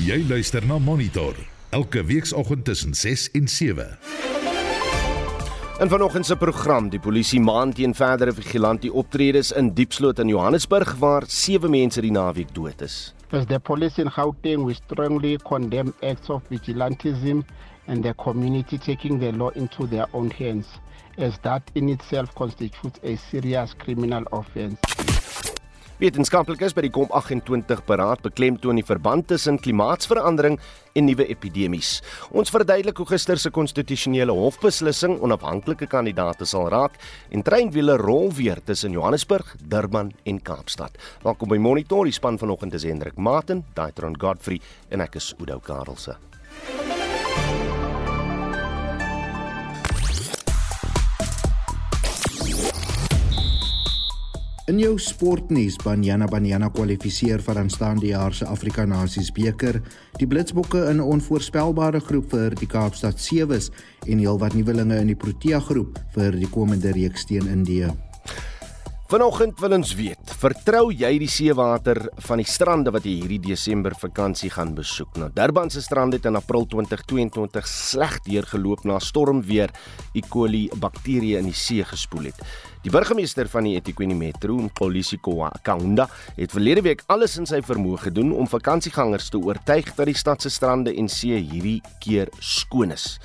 Jy luister na Monitor elke weekoggend tussen 6 en 7. In vanoggend se program, die polisie maan teen verdere vigilante optredes in Diepsloot in Johannesburg waar sewe mense die naweek dood is. As the police in Gauteng, we strongly condemn acts of vigilantism and the community taking the law into their own hands, as that in itself constitutes a serious criminal offense. Wetenskaplikes by die COP28 beraad beklemtoon die verband tussen klimaatsverandering en nuwe epidemies. Ons verduidelik hoe gister se konstitusionele hofbeslissing onafhanklike kandidaate sal raak en treinwiele rol weer tussen Johannesburg, Durban en Kaapstad. Welkom by Monitor, die span vanoggend is Hendrik Maten, Daitron Godfrey en ek is Udo Karlse. In jou sportnuus, Banyana Banyana kwalifiseer vir aanstaande jaar se Afrika Nasies beker. Die Blitsbokke in 'n onvoorspelbare groep vir die Kaapstad Sewes en heelwat nuwelinge in die Protea groep vir die komende reeks teen Indië. Vanoggend wil ons weet, vertrou jy die seewater van die strande wat jy hierdie Desember vakansie gaan besoek? Nou Durban se strand het in April 2022 sleg deurgeloop na stormweer E. coli bakterieë in die see gespoel het. Die burgemeester van die eThekwini Metro, Mxolisi Kaunda, het verlede week alles in sy vermoë gedoen om vakansiegangers te oortuig dat die stad se strande en see hierdie keer skoon is.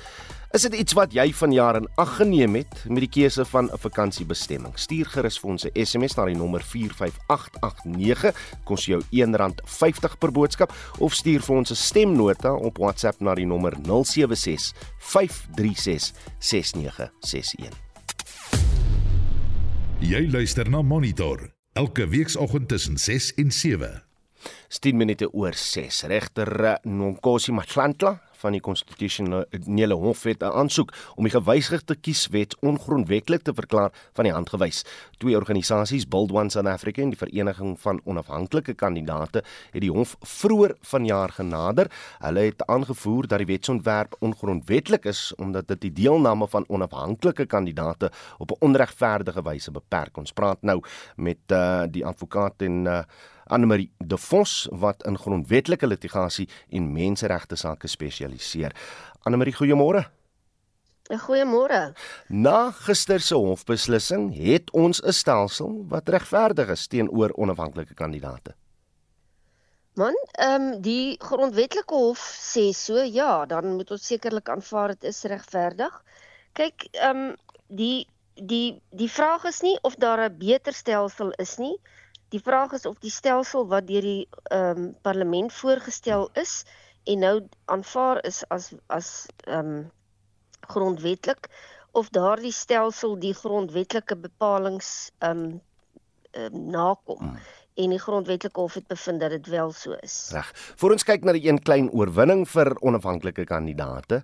Is dit iets wat jy vanjaar in ag geneem het met die keuse van 'n vakansiebestemming? Stuur gerus vir ons 'n SMS na die nommer 45889, kos jou R1.50 per boodskap of stuur vir ons 'n stemnota op WhatsApp na die nommer 076 536 6961. Jy luister na Monitor elke weekoggend tussen 6 en 7. 10 minute oor 6. Regter Nonkosi Matlantla van die konstitusionele hof het 'n aansoek om die gewysigde kieswet ongrondwettig te verklaar van die hand gewys. Twee organisasies, Build One South Africa en die Vereniging van Onafhanklike Kandidate, het die hof vroeër vanjaar genader. Hulle het aangevoer dat die wetsontwerp ongrondwettig is omdat dit die deelname van onafhanklike kandidate op 'n onregverdige wyse beperk. Ons praat nou met uh, die advokaat en uh, Annelie De Vos wat in grondwetlike litigasie en menseregte sake spesialiseer. Annelie, goeiemôre. Goeiemôre. Na gister se hofbeslissing het ons 'n stelsel wat regverdig is teenoor onafhanklike kandidaate. Man, ehm um, die grondwetlike hof sê so, ja, dan moet ons sekerlik aanvaar dit is regverdig. Kyk, ehm um, die die die vraag is nie of daar 'n beter stelsel is nie. Die vraag is of die stelsel wat deur die ehm um, parlement voorgestel is en nou aanvaar is as as ehm um, grondwetlik of daardie stelsel die grondwetlike bepalinge ehm um, um, nakom. Hmm. En die grondwetlike hof het bevind dat dit wel so is. Reg. Voor ons kyk na die een klein oorwinning vir onafhanklike kandidaate.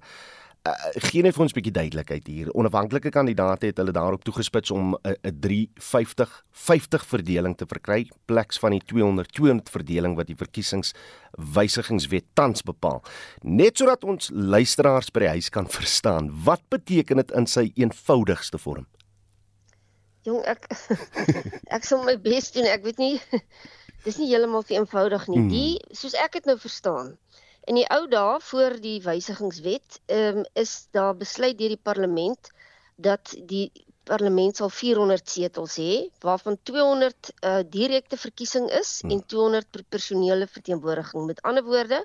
Uh, gee net vir ons 'n bietjie duidelikheid hier. Onafhanklike kandidaate het hulle daarop toegespits om 'n 'n 350 50 verdeling te verkry, pleks van die 200 200 verdeling wat die verkiesingswysigingswet tans bepaal. Net sodat ons luisteraars by die huis kan verstaan, wat beteken dit in sy eenvoudigste vorm? Jong, ek ek sal my bes doen. Ek weet nie dis nie heeltemal so eenvoudig nie. Hmm. Die soos ek dit nou verstaan, In die ou dae voor die wysigingswet, ehm um, is daar besluit deur die parlement dat die parlement sal 400 setels hê waarvan 200 uh, direkte verkiesing is hmm. en 200 proporsionele verteenwoordiging. Met ander woorde,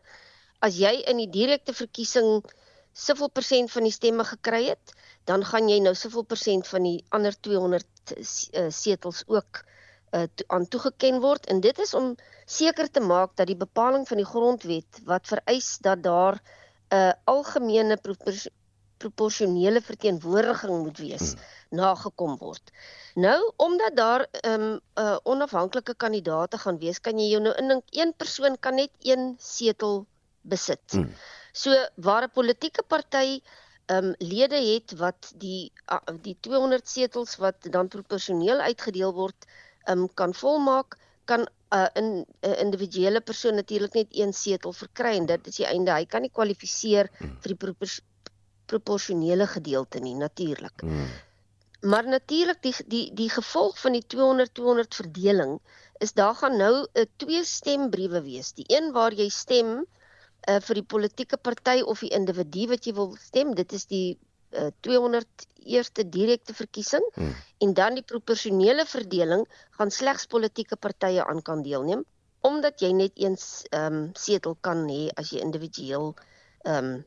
as jy in die direkte verkiesing soveel persent van die stemme gekry het, dan gaan jy nou soveel persent van die ander 200 uh, setels ook uh, to, aan toegeken word en dit is om seker te maak dat die bepaling van die grondwet wat vereis dat daar 'n uh, algemene propor proporsionele verteenwoordiging moet wees hmm. nagekom word. Nou omdat daar 'n um, ehm, uh, onafhanklike kandidaate gaan wees, kan jy jou nou indink een persoon kan net een setel besit. Hmm. So waar 'n politieke party ehm um, lede het wat die uh, die 200 setels wat dan proporsioneel uitgedeel word um, kan volmaak, kan 'n uh, in 'n uh, individuele persoon natuurlik net een setel verkry en dit is die einde. Hy kan nie kwalifiseer hmm. vir die propor proporsionele gedeelte nie natuurlik. Hmm. Maar natuurlik die die die gevolg van die 200 200 verdeling is daar gaan nou 'n uh, twee stembriewe wees. Die een waar jy stem uh vir die politieke party of die individu wat jy wil stem. Dit is die uh 200 eerste direkte verkiesing hmm. en dan die proporsionele verdeling gaan slegs politieke partye aan kan deelneem omdat jy net eens ehm um, setel kan hê as jy individueel ehm um,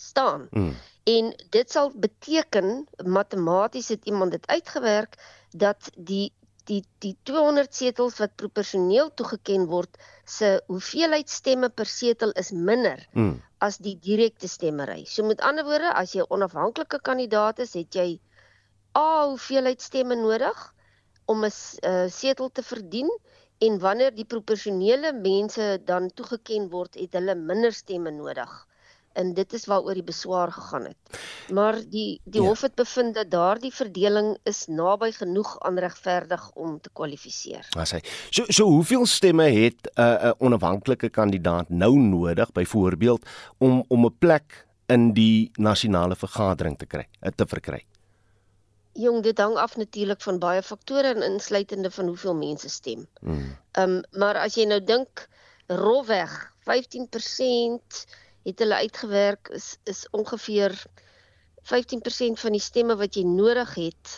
staan. Hmm. En dit sal beteken matematies het iemand dit uitgewerk dat die die die 200 setels wat proporsioneel toegeken word se hoeveelheid stemme per setel is minder mm. As die direkte stemmery. So met ander woorde, as jy 'n onafhanklike kandidaat is, het jy a hoeveelheid stemme nodig om 'n uh, setel te verdien en wanneer die proporsionele mense dan toegeken word, het hulle minder stemme nodig en dit is waaroor die beswaar gegaan het. Maar die die ja. hof het bevind dat daardie verdeling is naby genoeg aanregverdig om te kwalifiseer. Was hy. So so hoeveel stemme het 'n uh, 'n onafhanklike kandidaat nou nodig byvoorbeeld om om 'n plek in die nasionale vergadering te kry, eh, te verkry? Jong, dit hang af natuurlik van baie faktore en insluitende van hoeveel mense stem. Ehm um, maar as jy nou dink rofweg 15% het hulle uitgewerk is is ongeveer 15% van die stemme wat jy nodig het.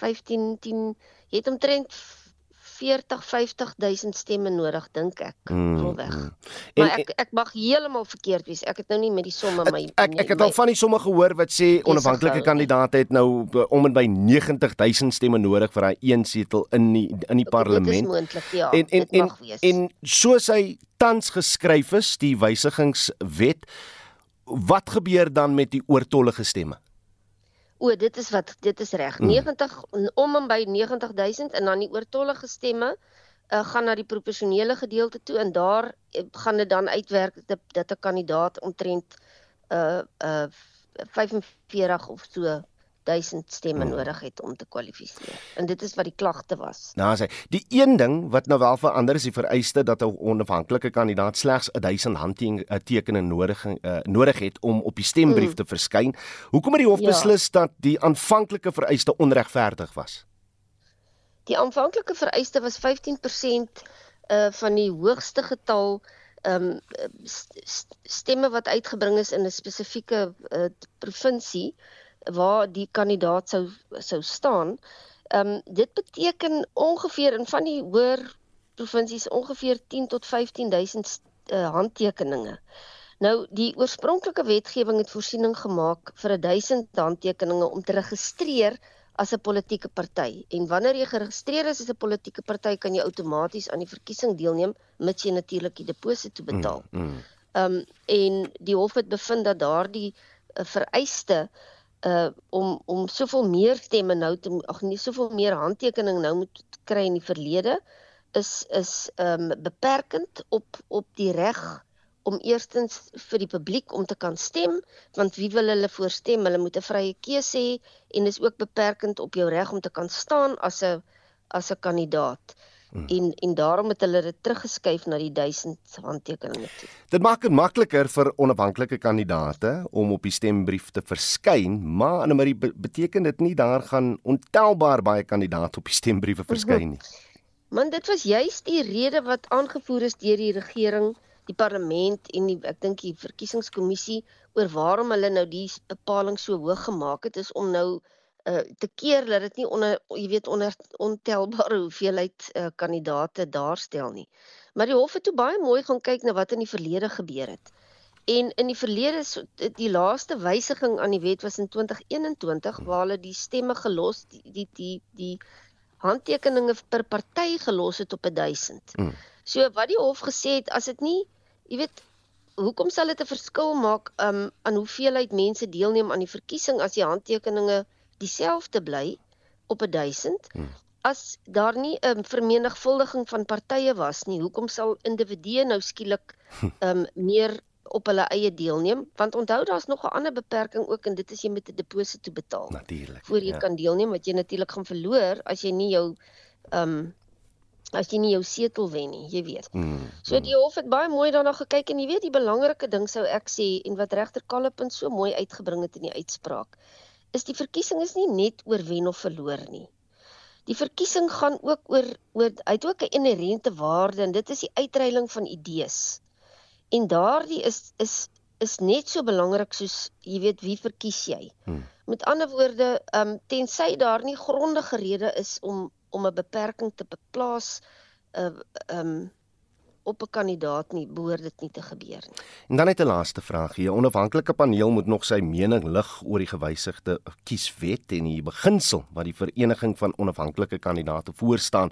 15 10 jy het omtrent 40 50000 stemme nodig dink ek. Mm, mm. Maar ek ek mag heeltemal verkeerd wees. Ek het nou nie met die somme my Ek ek het al van die somme gehoor wat sê onafhanklike kandidaate het nou eh, om en by 90000 stemme nodig vir daai een setel in die in die parlement. Dit is moontlik ja. En en en, en, en soos hy tans geskryf is, die wysigingswet, wat gebeur dan met die oortollige stemme? O, dit is wat dit is reg. Mm. 90 om en by 90000 en dan die oortollige stemme uh, gaan na die proporsionele gedeelte toe en daar uh, gaan dit dan uitwerk dat dat 'n kandidaat omtrent uh uh 45 of so 1000 stemme hmm. nodig het om te kwalifiseer. En dit is wat die klagte was. Nou sê, die een ding wat nou wel verander is die vereiste dat 'n onafhanklike kandidaat slegs 1000 handtekeninge nodig uh, nodig het om op die stembrief hmm. te verskyn. Hoekom het die hof ja. beslis dat die aanvanklike vereiste onregverdig was? Die aanvanklike vereiste was 15% uh van die hoogste getal ehm um, stemme wat uitgebring is in 'n spesifieke uh, provinsie waar die kandidaat sou sou staan. Ehm um, dit beteken ongeveer in van die hoër provinsies ongeveer 10 tot 15000 uh, handtekeninge. Nou die oorspronklike wetgewing het voorsiening gemaak vir 1000 handtekeninge om te registreer as 'n politieke party. En wanneer jy geregistreer is as 'n politieke party, kan jy outomaties aan die verkiesing deelneem mits jy natuurlik die deposito betaal. Mm, mm. Ehm mm, um, en die hof het bevind dat daardie uh, vereiste uh om om soveel meer stemme nou te ag nee soveel meer handtekeninge nou moet kry in die verlede is is um beperkend op op die reg om eerstens vir die publiek om te kan stem want wie wil hulle voorstem hulle moet 'n vrye keuse hê en is ook beperkend op jou reg om te kan staan as 'n as 'n kandidaat. Hmm. En en daarom het hulle dit teruggeskuif na die 1000 handtekeninge toe. Dit maak dit makliker vir onafhanklike kandidaate om op die stembrief te verskyn, maar aan 'n manier beteken dit nie daar gaan ontelbaar baie kandidaate op die stembriewe verskyn nie. Man, dit was juist die rede wat aangevoer is deur die regering, die parlement en die ek dink die verkiesingskommissie oor waarom hulle nou die bepaling so hoog gemaak het is om nou uh, te keer dat dit nie onder jy weet onder ontelbare hoeveelheid uh, kandidate daarstel nie. Maar die hof het toe baie mooi gaan kyk na wat in die verlede gebeur het. En in die verlede die laaste wysiging aan die wet was in 2021 waar hulle die stemme gelos die die die, die handtekeninge per party gelos het op 1000. Hmm. So wat die hof gesê het as dit nie jy weet hoekom sal dit 'n verskil maak um, aan hoeveelheid mense deelneem aan die verkiesing as die handtekeninge dieselfde bly op 1000 hmm. as daar nie 'n um, vermenigvuldiging van partye was nie hoekom sal individue nou skielik um, meer op hulle eie deelneem want onthou daar's nog 'n ander beperking ook en dit is jy met 'n deposito betaal natuurlik voor jy ja. kan deelneem wat jy natuurlik gaan verloor as jy nie jou um as jy nie jou setel wen nie jy weet hmm. so hmm. die hof het baie mooi daarna gekyk en jy weet die belangrike ding sou ek sê en wat regter Kallepin so mooi uitgebring het in die uitspraak is die verkiesing is nie net oor wen of verloor nie. Die verkiesing gaan ook oor oor uit ook 'n inherente waarde en dit is die uitreiling van idees. En daardie is is is net so belangrik soos jy weet wie verkies jy. Hmm. Met ander woorde, ehm um, tensy daar nie grondige rede is om om 'n beperking te beplaas uh ehm um, op 'n kandidaat nie behoort dit nie te gebeur nie. En dan net 'n laaste vraag hier. 'n Onafhanklike paneel moet nog sy mening lig oor die gewysigde kieswet en die beginsel wat die vereniging van onafhanklike kandidaate voorstaan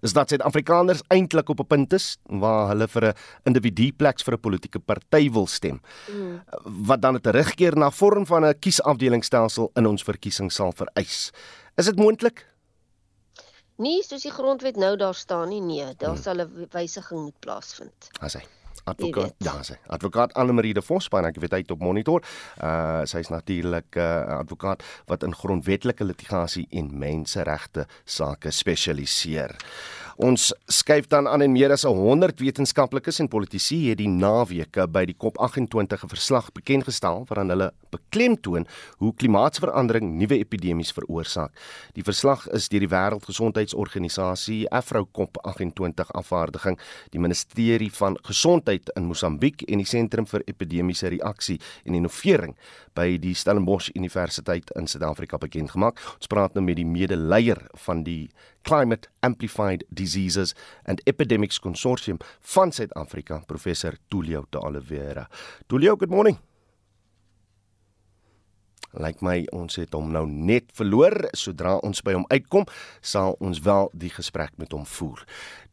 is dat Suid-Afrikaners eintlik op 'n punt is waar hulle vir 'n individu plek vir 'n politieke party wil stem. Mm. Wat dan 'n terugkeer na vorm van 'n kiesafdelingsstelsel in ons verkiesing sal vereis. Is dit moontlik? Nie soos die grondwet nou daar staan nie. Nee, daar hmm. sal 'n wysiging moet plaasvind. As hy advokaat daar sê. Advokaat Annelie de Vos span ek weet hy het op monitor. Uh sy's natuurlik 'n uh, advokaat wat in grondwetlike litigasie en menseregte sake spesialiseer. Ons skuif dan aan en meer as 100 wetenskaplikes en politici het die naweke by die COP28 'n verslag bekend gestel waarin hulle beklemtoon hoe klimaatsverandering nuwe epidemies veroorsaak. Die verslag is deur die Wêreldgesondheidsorganisasie AfroCOP 28 afvaardiging, die Ministerie van Gesondheid in Mosambiek en die Sentrum vir Epidemiese Reaksie en Innovering by die Stellenbosch Universiteit in Suid-Afrika bekend gemaak. Ons praat nou met die medeleier van die Climate Amplified Diseases and Epidemics Consortium van Suid-Afrika, professor Tulio de Oliveira. Tulio, good morning. Lyk my ons het hom nou net verloor. Sodra ons by hom uitkom, sal ons wel die gesprek met hom voer.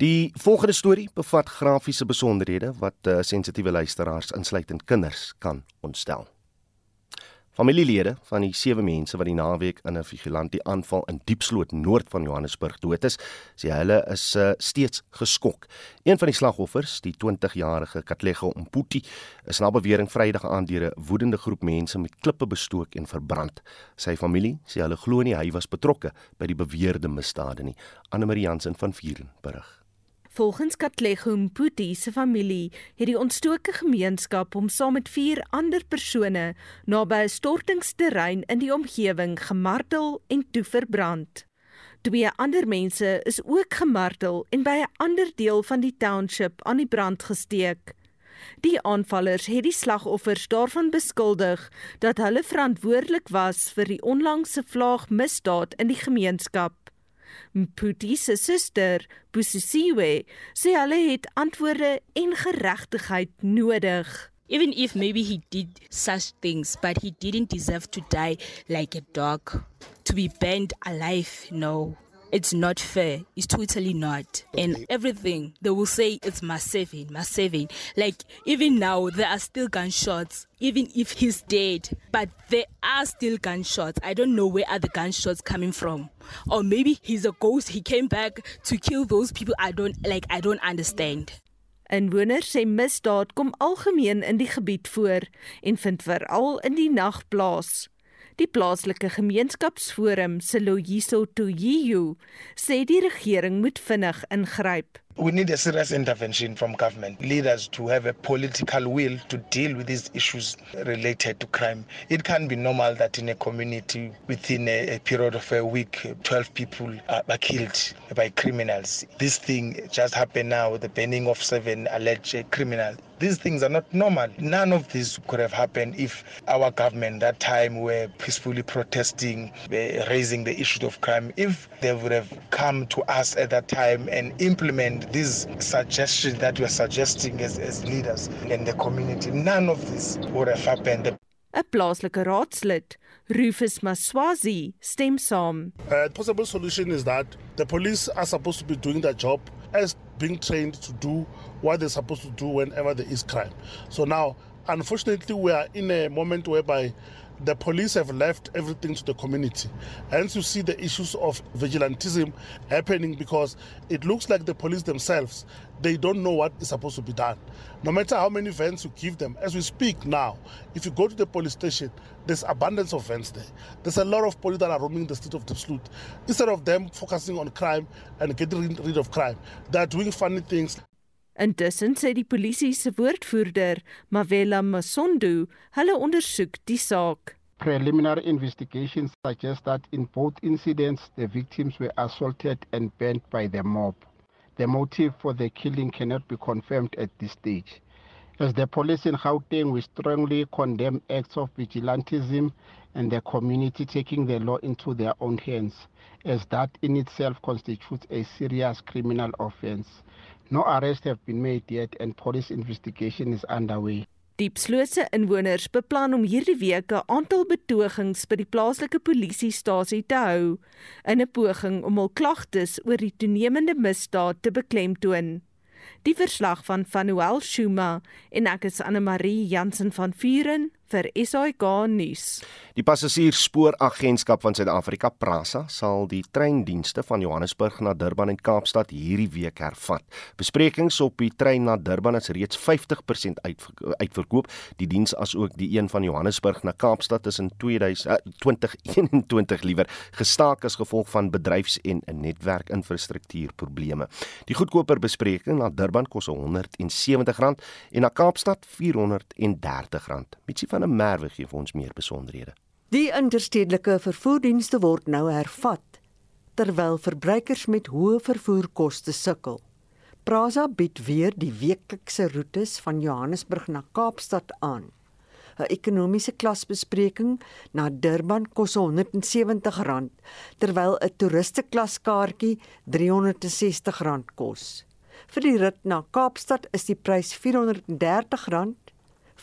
Die volgende storie bevat grafiese besonderhede wat uh, sensitiewe luisteraars insluitend kinders kan ontstel. Familielede van die sewe mense wat die naweek in 'n vigilante aanval in Diepsloot noord van Johannesburg dood is, sê hulle is uh, steeds geskok. Een van die slagoffers, die 20-jarige Katlego Mputi, is na bewering Vrydag aand deur 'n woedende groep mense met klippe bestook en verbrand. Sy familie sê hulle glo nie hy was betrokke by die beweerde misdade nie. Anne Marie Jansen van Vuren berig. Volgens Katlego Mputi se familie het die ontstoke gemeenskap hom saam met vier ander persone naby 'n stortingsterrein in die omgewing gemartel en toe verbrand. Twee ander mense is ook gemartel en by 'n ander deel van die township aan die brand gesteek. Die aanvallers het die slagoffers daarvan beskuldig dat hulle verantwoordelik was vir die onlangse vlaagmisdaad in die gemeenskap. Mputi se suster, Busisiwe, sê hulle het antwoorde en geregtigheid nodig. Even if maybe he did such things, but he didn't deserve to die like a dog, to be burned alive, no. It's not fair. It's totally not. And everything they will say it's mass saving, mass saving. Like even now there are still gunshots, even if he's dead. But there are still gunshots. I don't know where are the gunshots coming from. Or maybe he's a ghost. He came back to kill those people. I don't like I don't understand. Inwoners sê misdaad kom algemeen in die gebied voor en vind veral in die nag plaas. Die plaaslike gemeenskapsforum se Loyiso Tuyiyu sê die regering moet vinnig ingryp. We need a serious intervention from government leaders to have a political will to deal with these issues related to crime. It can be normal that in a community within a, a period of a week 12 people are, are killed by criminals. This thing just happened now the burning of seven alleged criminals. These things are not normal. None of this could have happened if our government that time were peacefully protesting, uh, raising the issue of crime. If they would have come to us at that time and implement these suggestions that we are suggesting as, as leaders in the community, none of this would have happened. 'n plaaslike raadslid, Rufus Maswazi, stem saam. A possible solution is that the police are supposed to be doing their job as being trained to do what they're supposed to do whenever there is crime. So now, unfortunately, we are in a moment whereby the police have left everything to the community. Hence, you see the issues of vigilantism happening because it looks like the police themselves they don't know what is supposed to be done. No matter how many vans you give them, as we speak now, if you go to the police station, there's abundance of vans there. There's a lot of police that are roaming the street of Diepsloot. Instead of them focusing on crime and getting rid of crime, they are doing funny things Intussen sê die polisie se woordvoerder, Mavela Masondu, hulle ondersoek die saak. Preliminary investigations suggest that in both incidents the victims were assaulted and burnt by the mob. The motive for the killing cannot be confirmed at this stage. As the police in Gauteng, we strongly condemn acts of vigilantism and the community taking the law into their own hands, as that in itself constitutes a serious criminal offense. No arrests have been made yet and police investigation is underway. Diepsloose inwoners beplan om hierdie week 'n aantal betogings by die plaaslike polisiestasie te hou in 'n poging om hul klagtes oor die toenemende misdaad te beklemtoon. Die verslag van Vanuel Shuma en ek is Anne Marie Jansen van Vuren vir SAK nuus. Die Passasiersspooragentskap van Suid-Afrika, PRASA, sal die treindienste van Johannesburg na Durban en Kaapstad hierdie week hervat. Besprekings op die trein na Durban is reeds 50% uitverkoop. Die diens asook die een van Johannesburg na Kaapstad is in 2021 liewer gestaak as gevolg van bedryfs- en netwerkinfrastruktuurprobleme. Die goedkoper bespreking na Durban kos R170 en na Kaapstad R430. Mitsie van 'n Merwe gee vir ons meer besonderhede. Die interstedelike vervoerdienste word nou hervat terwyl verbruikers met hoë vervoerkoste sukkel. Prasa bied weer die weeklikse roetes van Johannesburg na Kaapstad aan. 'n Ekonomiese klasbespreking na Durban kos R170 terwyl 'n toeristeklaskaartjie R360 kos. Vir die rit na Kaapstad is die prys R430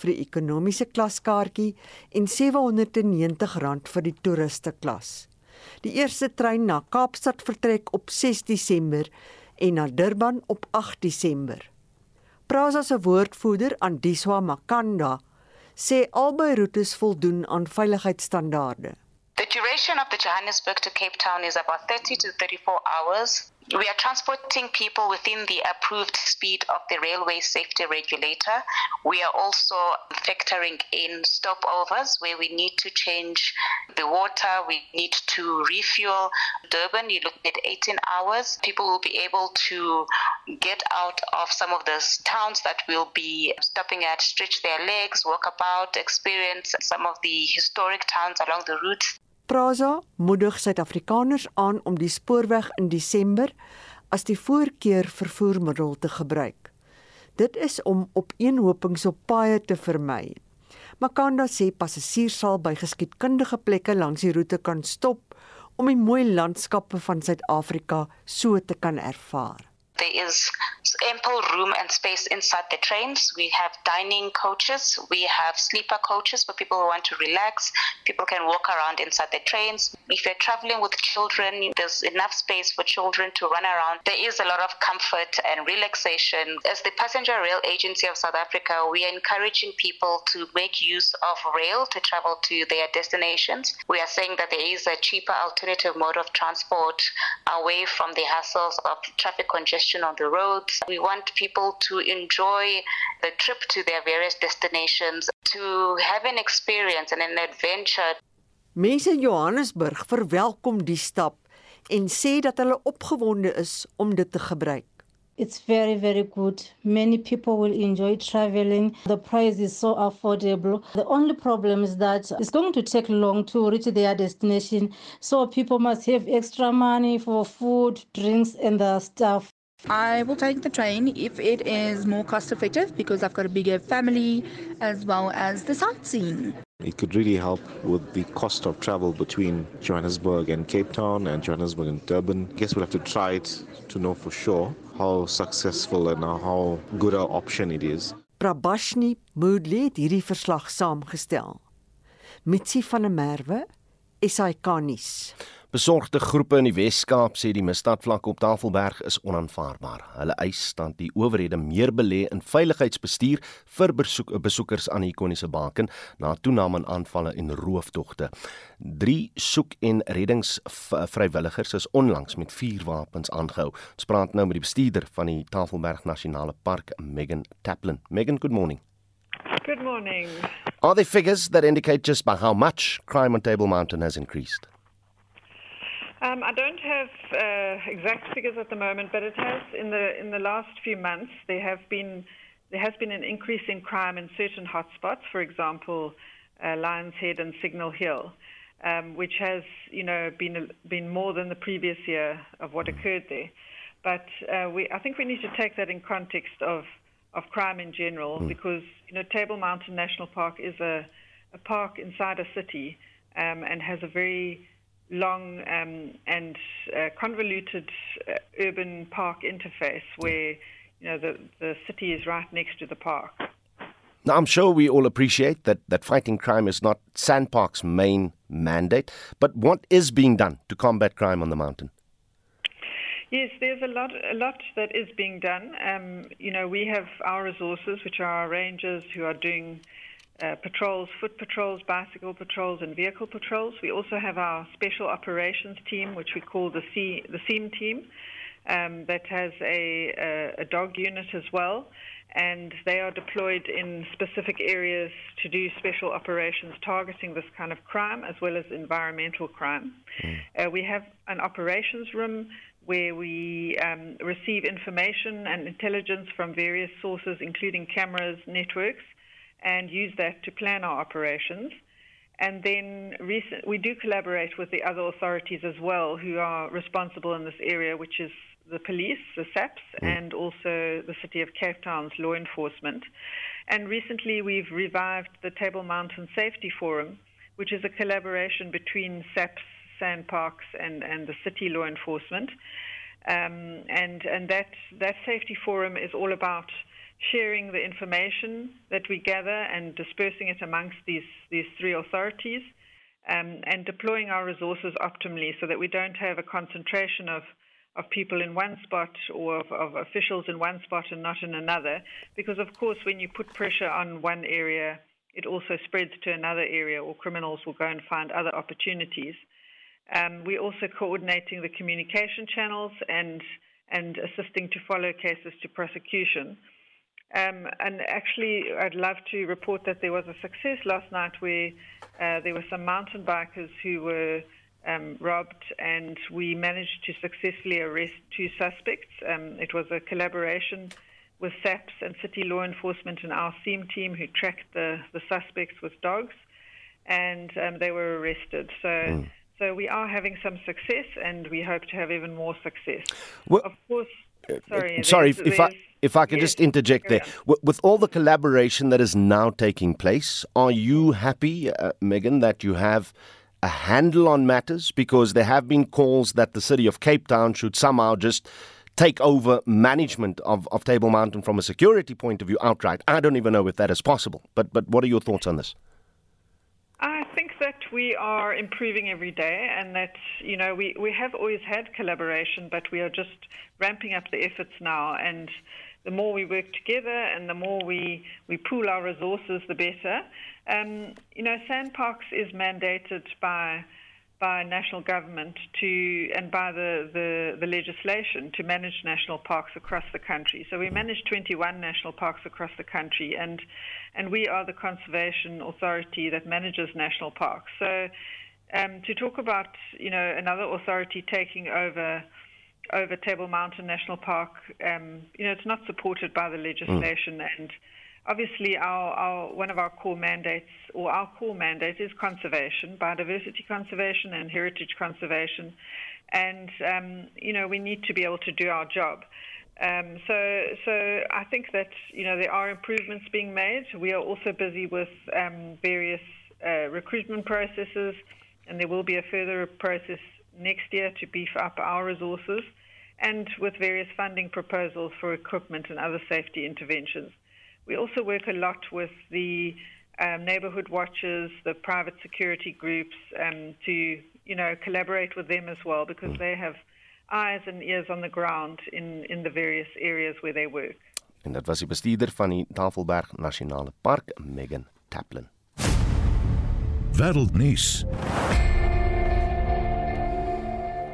vir die ekonomiese klaskaartjie en R790 vir die toeriste klas. Die eerste trein na Kaapstad vertrek op 6 Desember en na Durban op 8 Desember. Prasa se woordvoerder Andiswa Makanda sê albei roetes voldoen aan veiligheidsstandaarde. Duration of the Johannesburg to Cape Town is about 30 to 34 hours. We are transporting people within the approved speed of the railway safety regulator. We are also factoring in stopovers where we need to change the water, we need to refuel. Durban, you look at 18 hours. People will be able to get out of some of the towns that will be stopping at, stretch their legs, walk about, experience some of the historic towns along the route. Prasa moedig Suid-Afrikaners aan om die spoorweg in Desember as die voorkeur vervoermiddel te gebruik. Dit is om opeenhopings op paaie te vermy. Makanda sê passasiers sal by geskiedkundige plekke langs die roete kan stop om die mooi landskappe van Suid-Afrika so te kan ervaar. There is ample room and space inside the trains. We have dining coaches, we have sleeper coaches for people who want to relax. People can walk around inside the trains. If you're traveling with children, there's enough space for children to run around. There is a lot of comfort and relaxation. As the Passenger Rail Agency of South Africa, we are encouraging people to make use of rail to travel to their destinations. We are saying that there is a cheaper alternative mode of transport away from the hassles of traffic congestion on the roads. We want people to enjoy the trip to their various destinations, to have an experience and an adventure. Mense in Johannesburg verwelkom die stap en sê dat hulle opgewonde is om dit te gebruik. It's very, very good. Many people will enjoy traveling. The price is so affordable. The only problem is that it's going to take long to reach their destination. So people must have extra money for food, drinks, and the stuff. I will take the train if it is more cost effective because I've got a bigger family as well as the sightseeing. It could really help with the cost of travel between Johannesburg and Cape Town and Johannesburg and Durban. I guess we'll have to try it to know for sure how successful and how good our option it is. Prabashni Moodley het hierdie verslag saamgestel. Mitsi van der Merwe, SAK nuus. Besorgde groepe in die Wes-Kaap sê die misdaadvlak op Tafelberg is onaanvaarbaar. Hulle eis dat die owerhede meer belê in veiligheidsbestuur vir besoek, besoekers aan die ikoniese baken na toename in aanvalle en rooftogte. Drie soek- en reddingsvrywilligers is onlangs met vuurwapens aangehou. Ons praat nou met die bestuurder van die Tafelberg Nasionale Park, Megan Taplin. Megan, good morning. Good morning. Are there figures that indicate just by how much crime on Table Mountain has increased? Um, I don't have uh, exact figures at the moment, but it has in the in the last few months there have been there has been an increase in crime in certain hotspots. For example, uh, Lions Head and Signal Hill, um, which has you know been been more than the previous year of what occurred there. But uh, we I think we need to take that in context of of crime in general mm. because you know Table Mountain National Park is a, a park inside a city um, and has a very long um, and uh, convoluted uh, urban park interface where you know the the city is right next to the park. Now, I'm sure we all appreciate that, that fighting crime is not Sandpark's main mandate, but what is being done to combat crime on the mountain? Yes, there's a lot, a lot that is being done. Um, you know, we have our resources, which are our rangers who are doing uh, patrols, foot patrols, bicycle patrols, and vehicle patrols. We also have our special operations team, which we call the C, the SEAM team, um, that has a, a, a dog unit as well and they are deployed in specific areas to do special operations targeting this kind of crime as well as environmental crime. Mm. Uh, we have an operations room where we um, receive information and intelligence from various sources, including cameras, networks, and use that to plan our operations. And then recent, we do collaborate with the other authorities as well who are responsible in this area, which is the police, the SAPS, mm. and also the City of Cape Town's law enforcement. And recently we've revived the Table Mountain Safety Forum, which is a collaboration between SAPS, SANParks, and, and the city law enforcement. Um, and and that, that safety forum is all about sharing the information that we gather and dispersing it amongst these, these three authorities. Um, and deploying our resources optimally so that we don't have a concentration of of people in one spot or of, of, officials in one spot and not in another. Because, of course, when you put pressure on one area, it also spreads to another area, or criminals will go and find other opportunities. Um, we're also coordinating the communication channels and and assisting to follow cases to prosecution. Um, and actually, I'd love to report that there was a success last night where uh, there were some mountain bikers who were um, robbed, and we managed to successfully arrest two suspects. Um, it was a collaboration with SAPS and city law enforcement and our SEAM team who tracked the, the suspects with dogs, and um, they were arrested. So. Mm. So we are having some success, and we hope to have even more success. Well, of course, sorry. Sorry, if, if I if I can yes, just interject there, with all the collaboration that is now taking place, are you happy, uh, Megan, that you have a handle on matters? Because there have been calls that the city of Cape Town should somehow just take over management of, of Table Mountain from a security point of view outright. I don't even know if that is possible. But but what are your thoughts on this? I think we are improving every day and that, you know, we, we have always had collaboration, but we are just ramping up the efforts now. And the more we work together and the more we, we pool our resources, the better. Um, you know, Sandparks is mandated by by national government to and by the, the, the, legislation to manage national parks across the country. So we manage 21 national parks across the country, and and we are the conservation authority that manages national parks. So um, to talk about you know another authority taking over over Table Mountain National Park, um, you know, it's not supported by the legislation mm. and obviously our, our, one of our core mandates or our core mandate is conservation, biodiversity conservation and heritage conservation. And, um, you know, we need to be able to do our job. Um, so, so I think that, you know, there are improvements being made. We are also busy with um, various uh, recruitment processes, and there will be a further process next year to beef up our resources and with various funding proposals for equipment and other safety interventions. We also work a lot with the um, neighborhood watchers, the private security groups, um, to you know collaborate with them as well because they have eyes and ears on the ground in in the various areas where they work. En dit was die bestuurder van die Tafelberg Nasionale Park, Megan Taplin. Wêreldnuus.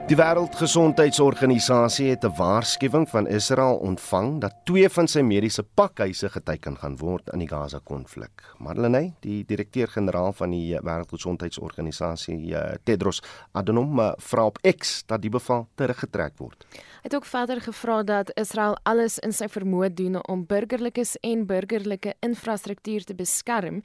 Die Wêreldgesondheidsorganisasie het 'n waarskuwing van Israel ontvang dat twee van sy mediese pakhuise geteken gaan word in die Gaza-konflik. Madeleine, die direkteur-generaal van die Wêreldgesondheidsorganisasie, eh, Tedros Adhanom, vra op X dat die bevel teruggetrek word. Hy het ook verder gevra dat Israel alles in sy vermoë doen om burgerlikes en burgerlike infrastruktuur te beskerm.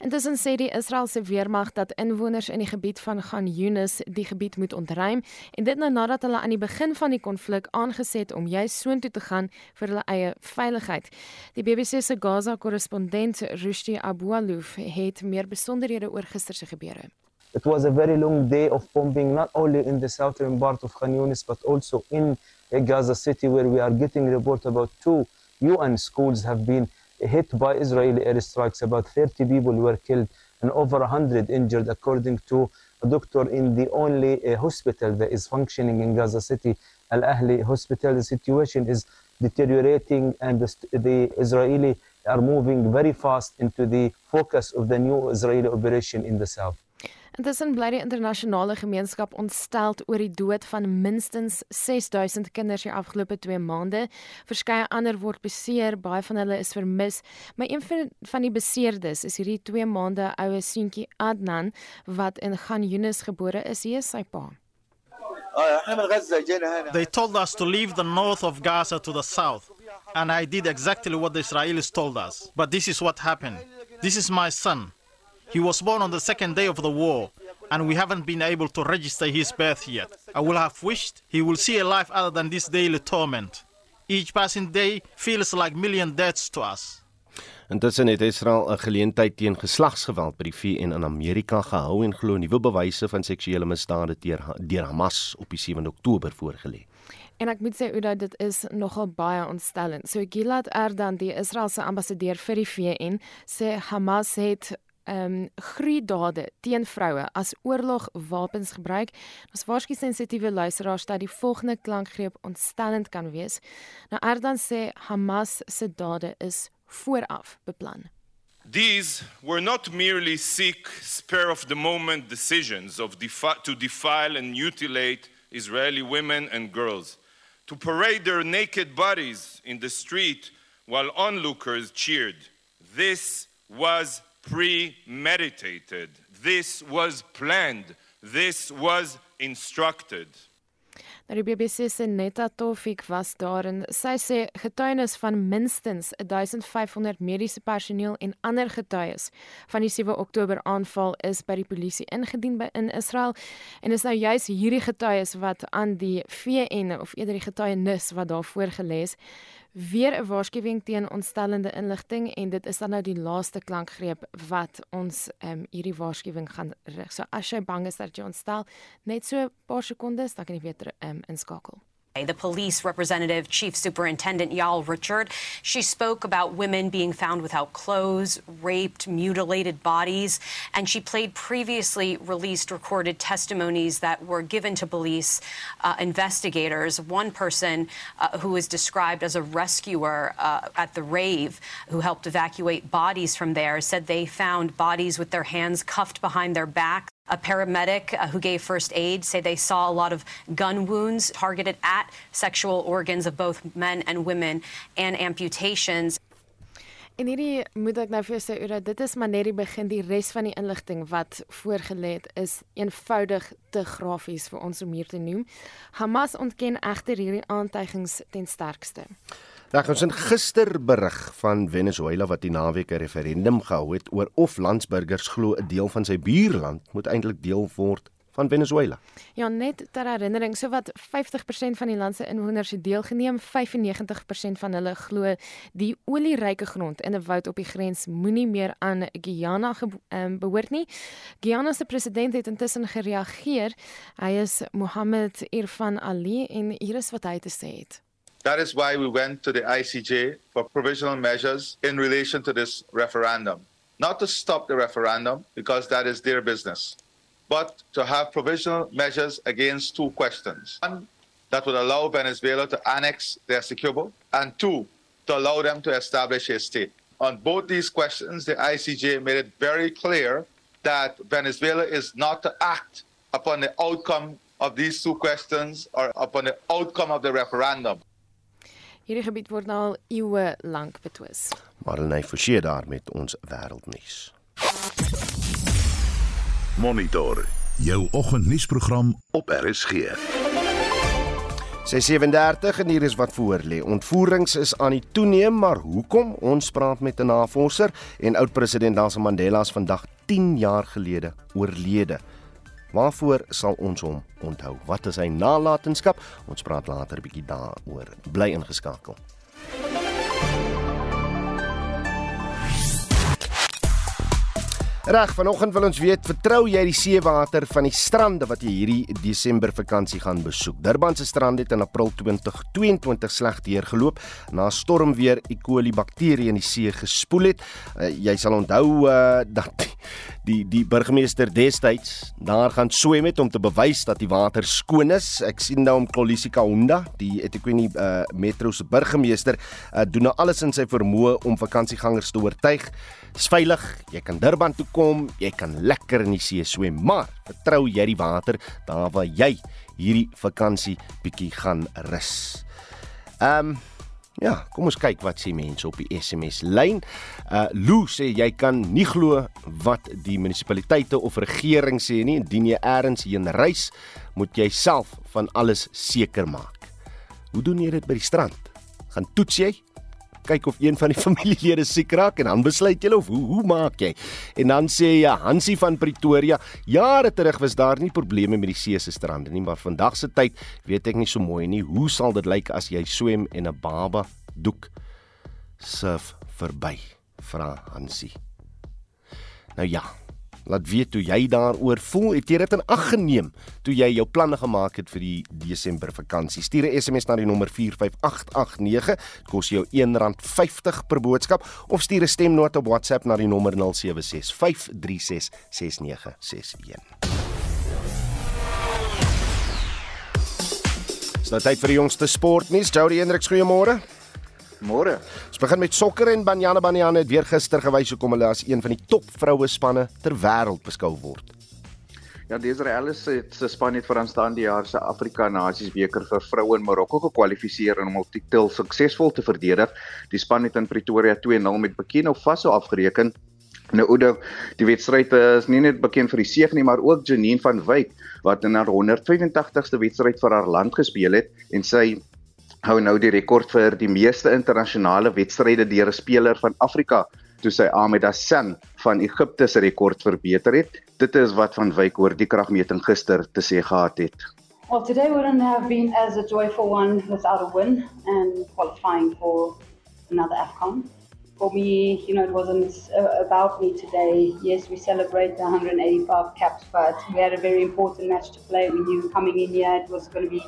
Intussen sê die Israeliese weermag dat inwoners in die gebied van Khan Yunis die gebied moet ontruim en dit nou nadat hulle aan die begin van die konflik aangeset om juis soontoe te gaan vir hulle eie veiligheid. Die BBC se Gaza-korrespondent Rushdie Abualouf het meer besonderhede oor gister se gebeure. It was a very long day of bombing, not only in the southern part of Khan Yunis, but also in Gaza City, where we are getting report about two UN schools have been hit by Israeli airstrikes. About 30 people were killed and over 100 injured, according to a doctor in the only uh, hospital that is functioning in Gaza City, Al Ahli Hospital. The situation is deteriorating, and the, the Israeli are moving very fast into the focus of the new Israeli operation in the south. Intussen bly die internasionale gemeenskap ontsteld oor die dood van minstens 6000 kinders die afgelope 2 maande. Verskeie ander word beseer, baie van hulle is vermis, maar een van die beseerdes is hierdie 2 maande oue seentjie Adnan wat in Khan Yunis gebore is. Hier is sy pa. They told us to leave the north of Gaza to the south, and I did exactly what the Israelis told us. But this is what happened. This is my son. He was born on the second day of the war, and we haven't been able to register his birth yet. I would have wished he will see a life other than this daily torment. Each passing day feels like million deaths to us. Intussen het Israel 'n geleentheid teen geslagsgeweld by die VN in Amerika gehou en glo nuwe bewyse van seksuele misdade deur Hamas op die 7 Oktober voorgelê. En ek moet sê Uda dit is nogal baie ontstellend. So Gilad Erdan, die Israeliese ambassadeur vir die VN, sê Hamas het ehm um, gruwdade teen vroue as oorlogwapens gebruik. Ons waarsku sensitiewe luisteraars dat die volgende klankgreep ontstellend kan wees. Nou Erdan sê Hamas se dade is vooraf beplan. These were not merely sick, spur of the moment decisions of defi to defile and mutilate Israeli women and girls, to parade their naked bodies in the street while onlookers cheered. This was premeditated. This was planned. This was instructed. Nou die BBC se Netta Tofik was daar en sy sê getuienis van minstens 1500 mediese personeel en ander getuies van die 7 Oktober aanval is by die polisie ingedien by in Israel en is nou juis hierdie getuies wat aan die VN of eerder die getuienis wat daar voorgeles weer 'n waarskuwing teen ontstellende inligting en dit is dan nou die laaste klankgreep wat ons ehm um, hierdie waarskuwing gaan rig. So as jy bang is dat jy ontstel, net so 'n paar sekondes, dan kan jy weer ehm um, inskakel. The police representative, Chief Superintendent Yal Richard, she spoke about women being found without clothes, raped, mutilated bodies, and she played previously released recorded testimonies that were given to police uh, investigators. One person uh, was described as a rescuer uh, at the rave who helped evacuate bodies from there said they found bodies with their hands cuffed behind their back. A paramedic uh, who gave first aid say they saw a lot of gun wounds targeted at sexual organs of both men and women and amputations. En hierdie moet ek nou vir jou sê dat dit is maar net die begin die res van die inligting wat voorgelê het is eenvoudig te grafies vir ons om hier te noem. Hamas ontken egter hierdie aantuigings ten sterkste. Daar ons in gister berig van Venezuela wat die naweek 'n referendum gehou het oor of landsburgers glo 'n deel van sy buurland moet eintlik deel word van Venezuela. Ja, net ter herinnering, so wat 50% van die land se inwoners het deelgeneem, 95% van hulle glo die olieryke grond in 'n woud op die grens moenie meer aan Guyana um, behoort nie. Guyana se president het intussen gereageer. Hy is Mohammed Irfan Ali en hier is wat hy te sê het. That is why we went to the ICJ for provisional measures in relation to this referendum. Not to stop the referendum, because that is their business, but to have provisional measures against two questions. One, that would allow Venezuela to annex the Essequibo, and two, to allow them to establish a state. On both these questions, the ICJ made it very clear that Venezuela is not to act upon the outcome of these two questions or upon the outcome of the referendum. Hierdie gebied word nou al eeue lank betwis. Marlenae Forsie daar met ons wêreldnuus. Monitor jou oggendnuusprogram op RSG. 637 en hier is wat voor lê. Ontvoerings is aan die toeneem, maar hoekom? Ons praat met 'n navorser en oud-president Nelson Mandela is vandag 10 jaar gelede oorlede. Waarvoor sal ons hom onthou? Wat is sy nalatenskap? Ons praat later 'n bietjie daaroor. Bly ingeskakel. Reg, vanoggend wil ons weet, vertrou jy die seewater van die strande wat jy hierdie Desember vakansie gaan besoek? Durban se strand het in April 2022 sleg deurgeloop na stormweer E. coli bakterie in die see gespoel het. Uh, jy sal onthou uh, dat die die burgemeester destyds daar gaan swem het om te bewys dat die water skoon is. Ek sien nou om Kolisika Honda, die Etiquette uh, Metro se burgemeester, uh, doen nou alles in sy vermoë om vakansiegangers te oortuig Dis veilig. Jy kan Durban toe kom, jy kan lekker in die see swem, maar vertrou jy die water daar waar jy hierdie vakansie bietjie gaan rus. Ehm um, ja, kom ons kyk wat sê mense op die SMS lyn. Uh Lou sê jy kan nie glo wat die munisipaliteite of regering sê nie, indien jy eers heen reis, moet jy self van alles seker maak. Hoe doen jy dit by die strand? Gaan toets jy? Kyk of een van die familielede siek raak en dan besluit jy of hoe hoe maak jy? En dan sê jy Hansie van Pretoria, jare terug was daar nie probleme met die see se strande nie, maar vandag se tyd weet ek nie so mooi nie. Hoe sal dit lyk as jy swem en 'n baba doek surf verby? Vra Hansie. Nou ja, Laat weet hoe jy daaroor voel. Het jy dit in ag geneem toe jy jou planne gemaak het vir die Desember vakansie? Stuur 'n SMS na die nommer 45889. Dit kos jou R1.50 per boodskap of stuur 'n stemnota op WhatsApp na die nommer 0765366961. Dit is nou tyd vir die jongste sportnuus. Jody Hendriks, goeiemôre. Môre. Ons begin met sokker en Banyana Banyana het weer gister gewys hoekom hulle as een van die top vroue spanne ter wêreld beskou word. Ja, die Israelies het se span het veraanstaande jaar se Afrika Nasies beker vir vroue in Marokko gekwalifiseer en om hul titel suksesvol te verdedig. Die span het in Pretoria 2-0 met Burkina Faso afgereken. Nou Oudo, die wedstryd is nie net bekend vir die seëg nie, maar ook Janine van Wyk wat in haar 185ste wedstryd vir haar land gespeel het en sy hou nou die rekord vir die meeste internasionale wedstryde deur 'n speler van Afrika toe sy Ahmed Hassan van Egipte se rekord verbeter het. Dit is wat van Wyk oor die kragmeting gister te sê gehad het. Well, today wouldn't have been as a joyful one without a win and qualifying for another AFCON. For me, you know, it wasn't uh, about me today. Yes, we celebrate the 185 caps, but we had a very important match to play. We knew coming in here it was going to be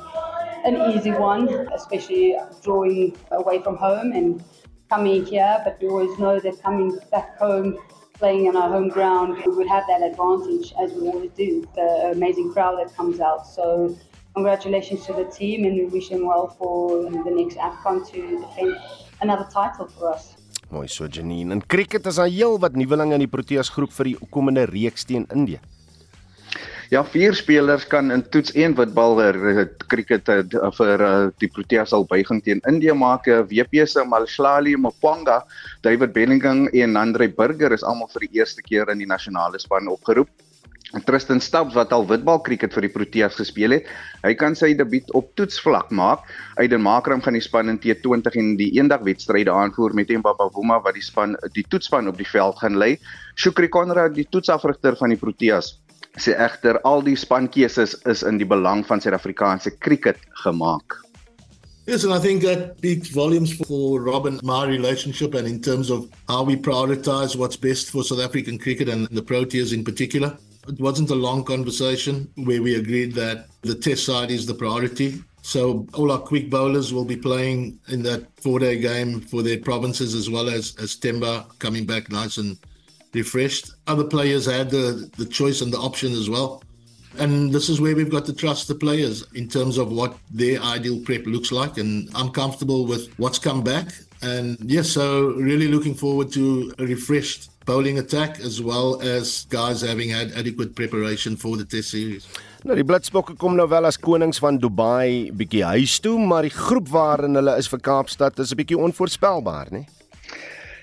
an easy one, especially drawing away from home and coming here. But we always know that coming back home, playing on our home ground, we would have that advantage as we always do. The amazing crowd that comes out. So congratulations to the team, and we wish them well for the next AFCON to defend another title for us. Mooi so Janine. In cricket is daar heel wat nuwelinge in die Proteas groep vir die komende reeks teen Indië. Ja, vier spelers kan in toets 1 witbal cricket eh, vir uh, die Proteas al buiging teen India maak. WP se Malshlali Mpanga, David Bellingham en Andre Burger is almal vir die eerste keer in die nasionale span opgeroep. Tristan Stubbs wat al witbal cricket vir die Proteas gespeel het, hy kan sy debuut op toetsvlak maak. Aiden Makram gaan die span in T20 en die eendagwedstryde aanvoer met Mbaba Buma wat die span die toetsspan op die veld gaan lei. Shukri Konrad, die toetsafrigter van die Proteas, sê egter al die spankeuses is in die belang van Suid-Afrikaanse cricket gemaak. Yes, and I think that speaks volumes for Rob and my relationship and in terms of how we prioritize what's best for South African cricket and the Proteas in particular. It wasn't a long conversation where we agreed that the test side is the priority. So all our quick bowlers will be playing in that four-day game for their provinces as well as, as Temba coming back nice and refreshed. Other players had the, the choice and the option as well. And this is where we've got to trust the players in terms of what their ideal prep looks like. And I'm comfortable with what's come back. And yes, so really looking forward to a refreshed bowling attack as well as guys having had adequate preparation for the test series. Nou die Blitsbokke kom nou wel as konings van Dubai bietjie huis toe, maar die groep waarin hulle is vir Kaapstad is 'n bietjie onvoorspelbaar, né?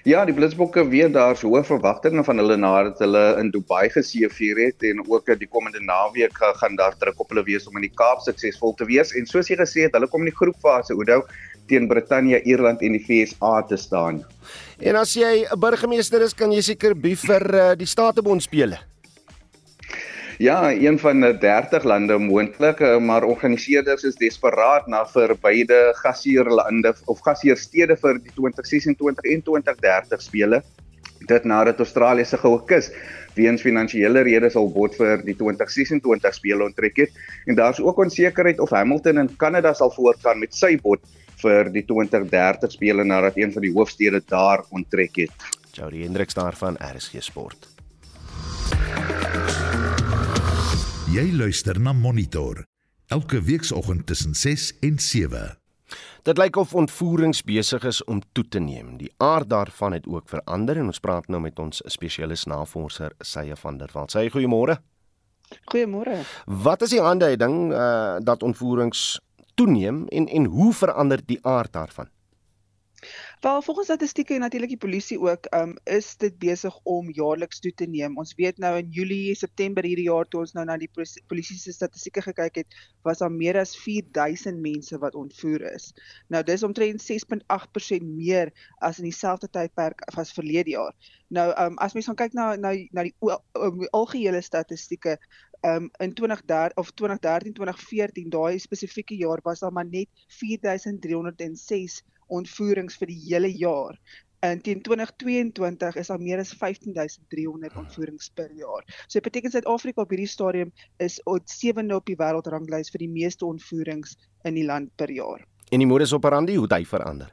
Ja, die Blitsbokke weet daar's hoë verwagtinge van hulle nadat hulle in Dubai geseëvier het en ook die komende naweek gaan daar druk op hulle wees om in die Kaap suksesvol te wees en soos jy gesê het, hulle kom in die groepfase Oudo teen Brittanje, Ierland en die VSA te staan. En as jy 'n burgemeester is, kan jy seker bi vir uh, die Statebond spele. Ja, een van 30 lande moontlik, eh, maar organiseerders is desperaat na vir beide gasheerlande of gasheerstede vir die 2026 en 2030 spele. Dit nadat Australië se goue kus weens finansiële redes al bot vir die 2026 spele onttrek het en daar's ook onsekerheid of Hamilton in Kanada sal voortgaan met sy bot vir die 2030 spele nadat een van die hoofstede daar onttrek het. Jody Hendriks daarvan RSG Sport. Jy luister na Monitor elke weekoggend tussen 6 en 7. Dit lyk of ontvoerings besig is om toe te neem. Die aard daarvan het ook verander en ons praat nou met ons spesialis navorser Sye van der Walt. Sye, goeiemôre. Goeiemôre. Wat is die aanduiding uh dat ontvoerings toeneem en en hoe verander die aard daarvan? Wel volgens statistieke en natuurlik die polisie ook, um, is dit besig om jaarliks toe te neem. Ons weet nou in Julie, September hierdie jaar toe ons nou na die polisie se statistieke gekyk het, was daar meer as 4000 mense wat ontvoer is. Nou dis omtrent 6.8% meer as in dieselfde tydperk as verlede jaar. Nou um, as mens gaan kyk na na na die algehele statistieke Um, in 2013 of 2013 2014 daai spesifieke jaar was daar maar net 4306 ontvoerings vir die hele jaar. En teen 2022 is daar meer as 15300 ontvoerings per jaar. So dit beteken Suid-Afrika op hierdie stadium is op 7de op die wêreldranglys vir die meeste ontvoerings in die land per jaar. En die modus operandi hoe dit verander?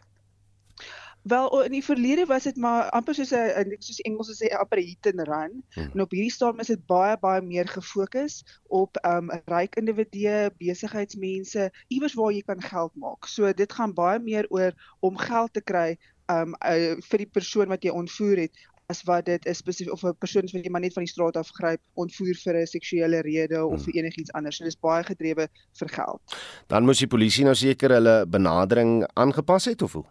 Wel in die verlede was dit maar amper soos 'n soos Engels sê amper hit and run. Hmm. En op hierdie stadium is dit baie baie meer gefokus op um ryk individue, besigheidsmense, iewers waar jy kan geld maak. So dit gaan baie meer oor om geld te kry um uh, vir die persoon wat jy ontvoer het as wat dit is spesifiek of 'n persoon wat jy maar net van die straat af gryp, ontvoer vir 'n seksuele rede of vir hmm. enigiets anders. So dis baie gedrewe vir geld. Dan moes die polisie nou seker hulle benadering aangepas het of hoe?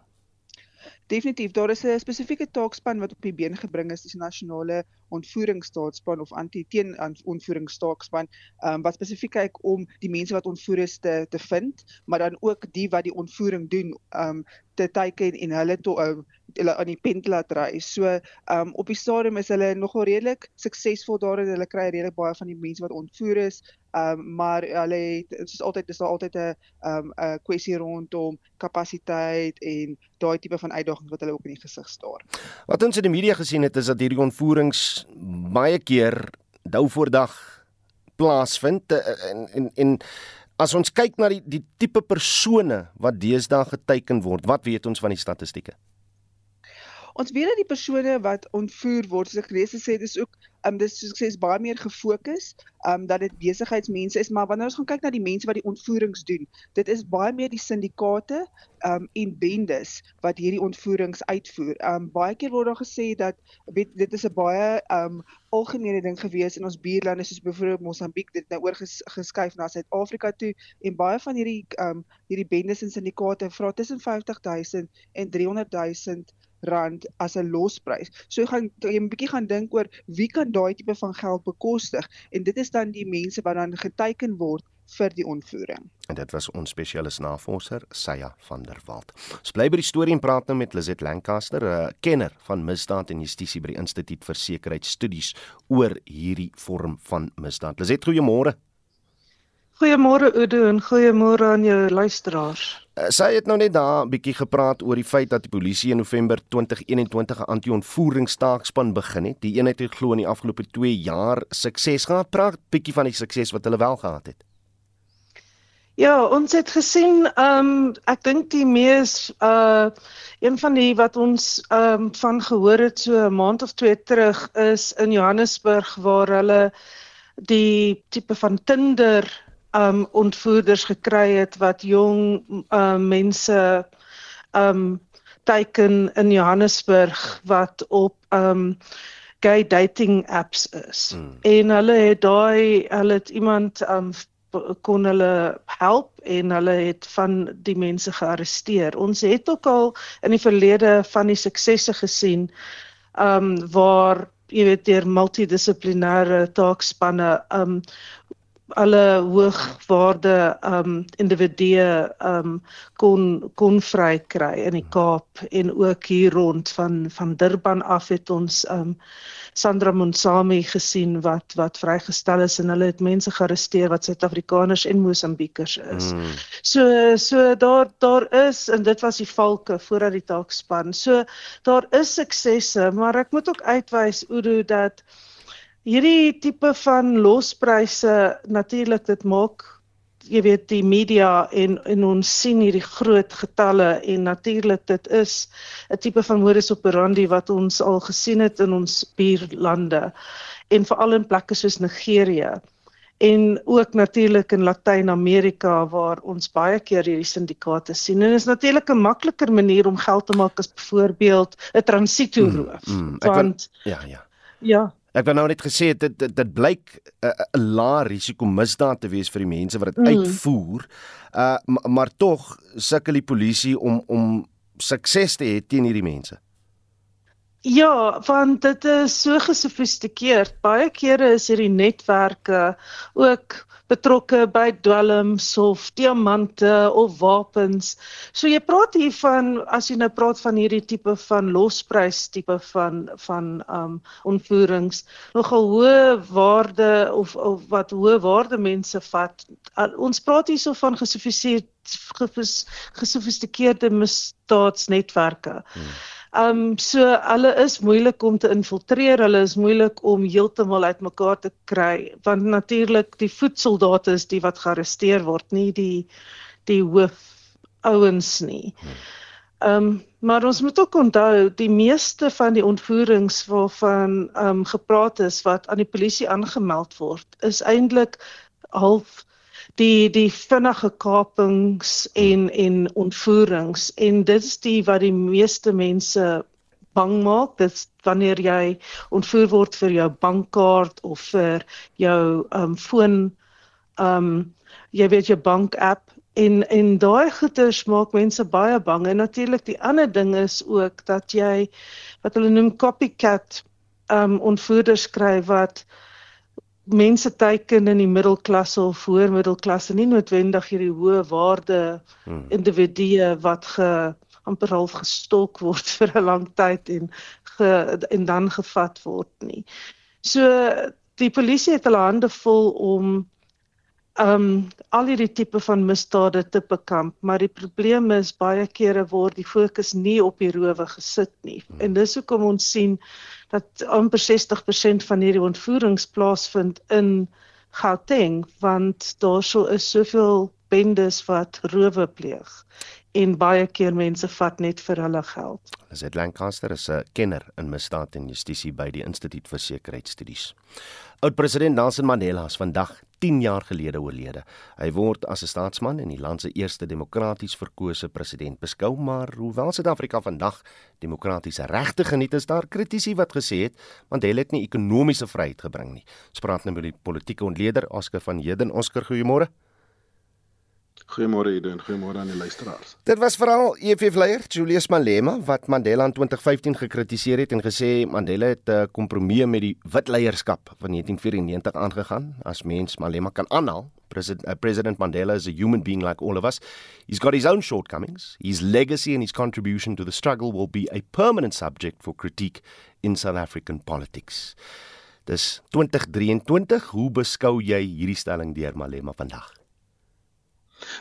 Definitief, daar is 'n spesifieke taakspan wat op die been gebring is, die nasionale ontvoeringsstaatspan of anti-teen ontvoeringstaakspan, um, wat spesifiek kyk om die mense wat ontvoer is te te vind, maar dan ook die wat die ontvoering doen, um te teiken en hulle to uh, hulle aan die pen laat ry. So, um op die stadium is hulle nogal redelik suksesvol daarin. Hulle kry redelik baie van die mense wat ontvoer is. Um maar hulle het soos altyd is daar altyd 'n um 'n kwessie rondom kapasiteit en daai tipe van uitdagings wat hulle ook in die gesig staar. Wat ons in die media gesien het is dat hierdie ontvoerings baie keer dou voor dag plaasvind eh, en en en as ons kyk na die die tipe persone wat deesdae geteken word, wat weet ons van die statistieke? Ons weet dat die persone wat ontvoer word, soos ek reeds gesê het, is ook um dis soos ek sê is baie meer gefokus, um dat dit besigheidsmense is, maar wanneer ons gaan kyk na die mense wat die ontvoerings doen, dit is baie meer die syndikaate um en bendes wat hierdie ontvoerings uitvoer. Um baie keer word daar gesê dat weet dit is 'n baie um algemene ding gewees in ons buurlande soos byvoorbeeld Mosambiek dit nou oorgeskuif na Suid-Afrika toe en baie van hierdie um hierdie bendes en syndikaate vra tussen 50000 en 300000 rand as 'n losprys. So gaan jy 'n bietjie gaan dink oor wie kan daai tipe van geld bekostig en dit is dan die mense wat dan geteken word vir die ontvoering. En dit was ons spesialis navorser, Saya van der Walt. Ons bly by die storie en praat nou met Lizet Lancaster, 'n kenner van misdaad en justisie by die Instituut vir Sekuriteitsstudies oor hierdie vorm van misdaad. Lizet, goeiemôre. Goeiemôre Udo en goeiemôre aan jou luisteraars. Uh, sy het nou net daar 'n bietjie gepraat oor die feit dat die polisie in November 2021 'n anti-ontvoeringstaakspan begin het. Die eenheid het glo in die afgelope 2 jaar sukses gehad. Praat bietjie van die sukses wat hulle wel gehad het. Ja, ons het gesien ehm um, ek dink die mees uh een van die wat ons ehm um, van gehoor het so 'n maand of twee terug is in Johannesburg waar hulle die tipe van Tinder um ontvoerders gekry het wat jong um mense um teiken in Johannesburg wat op um gay dating apps is. Hmm. En hulle het daai hulle het iemand um kon hulle help en hulle het van die mense gearresteer. Ons het ook al in die verlede van die suksesse gesien um, waar jy weet deur multidissiplinêre taakspanne um alle hoogwaarde um individue um kon kon vry kry in die Kaap en ook hier rond van van Durban af het ons um Sandra Monsami gesien wat wat vrygestel is en hulle het mense gearresteer wat Suid-Afrikaners en Mosambiekers is. Mm. So so daar daar is en dit was die valke voordat die taakspan. So daar is suksesse, maar ek moet ook uitwys Udo dat hierdie tipe van lospryse natuurlik dit maak jy weet die media en en ons sien hierdie groot getalle en natuurlik dit is 'n tipe van modus operandi wat ons al gesien het in ons buurlande en veral in plekke soos Nigerië en ook natuurlik in Latyn-Amerika waar ons baie keer hierdie syndikaate sien. En dit is natuurlik 'n makliker manier om geld te maak as byvoorbeeld 'n transito roof mm, mm, want ja ja. Ja Ek het nou net gesê dit dit, dit blyk 'n uh, 'n lae risiko misdaad te wees vir die mense wat dit mm. uitvoer. Uh maar, maar tog sukkel die polisie om om sukses te hê teen hierdie mense. Ja, want dit is so gesofistikeerd. Baie kere is hierdie netwerke ook betrokke by dwelms of diamante of wapens. So jy praat hier van as jy nou praat van hierdie tipe van losprys tipe van van um ontvoerings, nogal hoë waarde of of wat hoë waarde mense vat. Uh, ons praat hierso van gesofistikeerde gesofistikeerde misdaadsnetwerke. Hmm. Ehm um, so hulle is moeilik om te infiltreer, hulle is moeilik om heeltemal uitmekaar te kry want natuurlik die voetsoldate is die wat gearresteer word, nie die die hoof ouens nie. Ehm um, maar ons moet ook onthou die meeste van die ontvoerings waarvan ehm um, gepraat is wat aan die polisie aangemeld word, is eintlik half die die vinnige kapings en en ontvoerings. En dit is die wat die meeste mense bang maak. Dit wanneer jy ontvoer word vir jou bankkaart of vir jou um foon um jy weet jou bank app. En en daai goeders maak mense baie bang. En natuurlik die ander ding is ook dat jy wat hulle noem copycat um ontvoerders kry wat mense teiken in die middelklasse of voormiddelklasse nie noodwendig hierdie hoë waarde hmm. individue wat ge amper half gestok word vir 'n lang tyd en ge, en dan gevat word nie. So die polisie het hulle hande vol om um al hierdie tipe van misdade te bekamp, maar die probleem is baie kere word die fokus nie op die rowe gesit nie. Hmm. En dis hoekom ons sien dat amper 60% van hierdie ontvoerings plaasvind in Gauteng want daar sou is soveel bendes wat rowe pleeg en baie keer mense vat net vir hulle geld. Zed Lancaster is 'n kenner in misdaad en justisie by die Instituut vir Sekuriteitsstudies. Oud-president Nelson Mandela is vandag 10 jaar gelede oorlede. Hy word as 'n staatsman en die land se eerste demokraties verkose president beskou, maar hoewel Suid-Afrika vandag demokratiese regte geniet, is daar kritici wat gesê het Mandela het nie ekonomiese vryheid gebring nie. Ons praat nou met die politieke ontleder Oscar van Heerden. Oscar, goeiemôre. Goeiemôre Edo en goeiemôre aan die luisteraars. Dit was veral EFF leier Julius Malema wat Mandela in 2015 gekritiseer het en gesê Mandela het 'n uh, kompromie met die wit leierskap van 1994 aangegaan. As mens Malema kan aanhaal, President, uh, President Mandela is a human being like all of us. He's got his own shortcomings. His legacy and his contribution to the struggle will be a permanent subject for critique in South African politics. Dis 2023, hoe beskou jy hierdie stelling deur Malema vandag?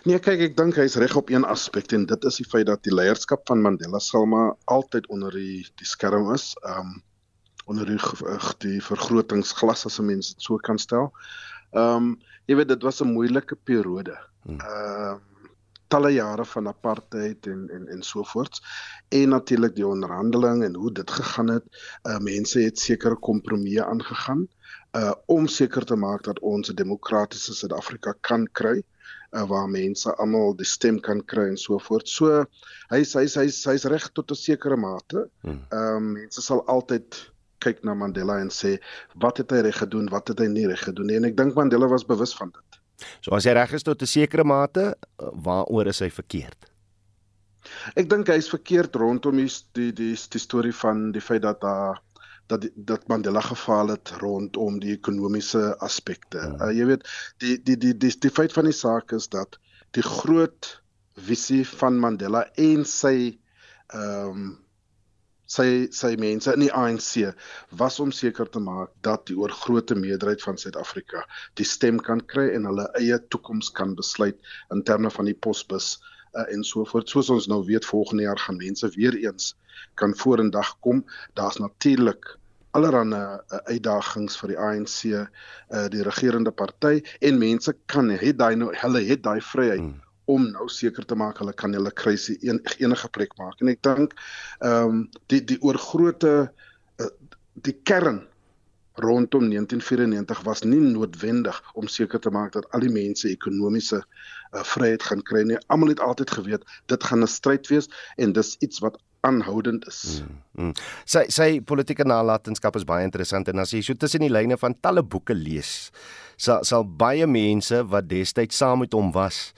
Nee, kyk, ek dink hy's reg op een aspek en dit is die feit dat die leierskap van Mandela sal maar altyd onder die die skerm is. Um onder die die vergrotingsglas as 'n mens dit so kan stel. Um jy weet dit was 'n moeilike periode. Hmm. Um talle jare van apartheid en en en so voort. En natuurlik die onderhandeling en hoe dit gegaan het. Uh mense het sekere kompromieë aangegaan uh om seker te maak dat ons 'n demokratiese Suid-Afrika kan kry uh, waar mense almal die stem kan kry en so voort. So hy's hy's hy's hy's reg tot 'n sekere mate. Hmm. Ehm um, mense sal altyd kyk na Mandela en sê wat het hy reg gedoen, wat het hy nie reg gedoen nie en ek dink Mandela was bewus van dit. So as hy reg is tot 'n sekere mate, waaroor is hy verkeerd? Ek dink hy is verkeerd rondom die die die, die storie van die feit dat daar dat dat Mandela gefaal het rondom die ekonomiese aspekte. Hmm. Uh, jy weet die die die die die feit van die saak is dat die groot visie van Mandela en sy ehm um, sy sy mense in die ANC was om seker te maak dat die oorgrootste meerderheid van Suid-Afrika die stem kan kry en hulle eie toekoms kan besluit in terme van die posbus uh, en so voort. Soos ons nou weet volgende jaar gaan mense weer eens kan vorendag kom. Daar's natuurlik allerlei uh, uitdagings vir die ANC, uh, die regerende party en mense kan het daai nou hulle het daai vryheid hmm om nou seker te maak hulle kan hulle krisis en enige plek maak. En ek dink ehm um, die die oorgrootte uh, die kern rondom 1994 was nie noodwendig om seker te maak dat al die mense ekonomiese uh, vryheid gaan kry nie. Almal het altyd geweet dit gaan 'n stryd wees en dis iets wat aanhoudend is. Mm, mm. Sy sy politieke nalatenskap is baie interessant en as jy so tussen die lyne van talle boeke lees, sal sal baie mense wat destyds saam met hom was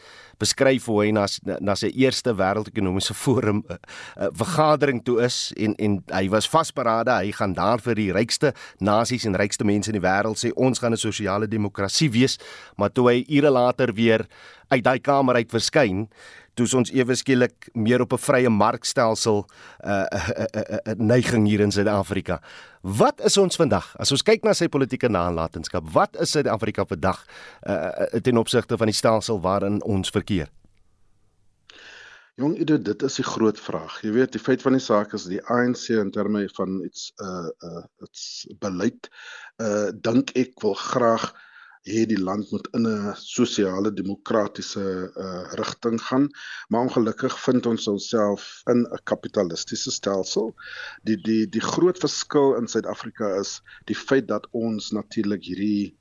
beskryf hoe hy na na sy eerste wêreldekonomiese forum uh, uh, vergadering toe is en en hy was vasberade hy gaan daar vir die rykste nasies en rykste mense in die wêreld sê ons gaan 'n sosiale demokrasie wees maar toe hy ure later weer uit daai kamer uit verskyn toe ons ewe skielik meer op 'n vrye markstelsel 'n uh, uh, uh, uh, uh, neiging hier in Suid-Afrika. Wat is ons vandag? As ons kyk na sy politieke nalatenskap, wat is Suid-Afrika vandag uh, ten opsigte van die stelsel waarin ons verkeer? Jong, dit is die groot vraag. Jy weet, die feit van die saak is die ANC in terme van iets uh uh iets beleid uh dink ek wil graag die land moet in 'n sosiale demokratiese uh, rigting gaan. Maar ongelukkig vind ons onsself in 'n kapitalistiese stelsel. Die die die groot verskil in Suid-Afrika is die feit dat ons natuurlik hierdie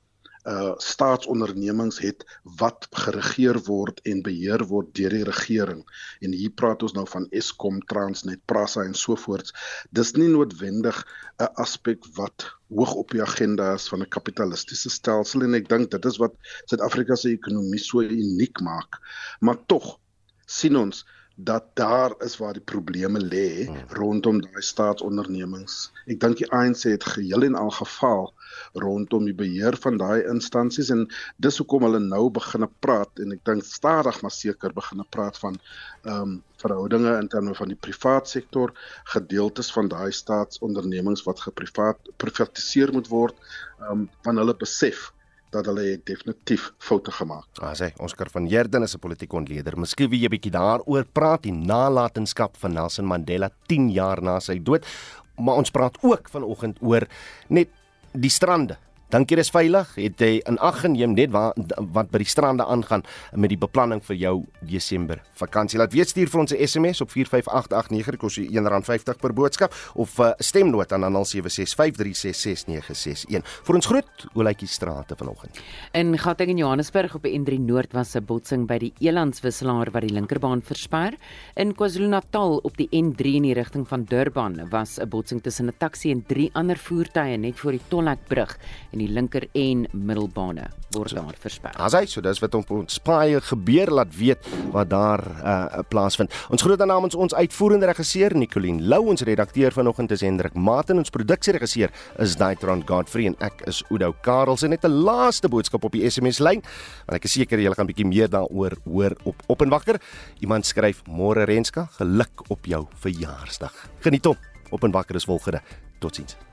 uh staatsondernemings het wat geregeer word en beheer word deur die regering. En hier praat ons nou van Eskom, Transnet, Prasa en so voort. Dis nie noodwendig 'n aspek wat hoog op die agenda is van 'n kapitalistiese stelsel en ek dink dit is wat Suid-Afrika se ekonomie so uniek maak. Maar tog sien ons dat daar is waar die probleme lê hmm. rondom daai staatsondernemings. Ek dink die ANC het geheel en al gefaal rondom die beheer van daai instansies en dis hoekom hulle nou begine praat en ek dink stadig maar seker begine praat van ehm um, verhoudinge in terme van die privaat sektor, gedeeltes van daai staatsondernemings wat geprivaat privatiseer moet word, ehm um, van hulle besef dat hulle het definitief foute gemaak. Ah, sê Oscar van Heerden is 'n politieke ontleder. Miskien wil jy bietjie daaroor praat, die nalatenskap van Nelson Mandela 10 jaar na sy dood. Maar ons praat ook vanoggend oor net die strande Dink jy dis veilig? Het jy in ag geneem net wat wat by die strande aangaan met die beplanning vir jou Desember vakansie? Laat weet stuur vir ons 'n SMS op 45889 kos jy R1.50 per boodskap of uh, stemnota aan 0765366961. Vir ons groet Ouletjie strate vanoggend. In Gauteng en Johannesburg op die N3 Noord was 'n botsing by die Elandswisselaar wat die linkerbaan versper. In KwaZulu-Natal op die N3 in die rigting van Durban was 'n botsing tussen 'n taxi en drie ander voertuie net voor die Tollekbrug en die linker en middelbane word daar versper. As hy so dis wat op ons paai gebeur laat weet wat daar uh, plaasvind. Ons groet dan namens ons uitvoerende regisseur Nicoline Lou, ons redakteur vanoggend is Hendrik Maten, ons produksieregisseur is Daitron Godfrey en ek is Udo Karels en net 'n laaste boodskap op die SMS lyn. Want ek is seker julle gaan bietjie meer daaroor hoor op op en wakker. Iemand skryf môre Renska, geluk op jou verjaarsdag. Geniet hom. Op en wakker is volgende. Totsiens.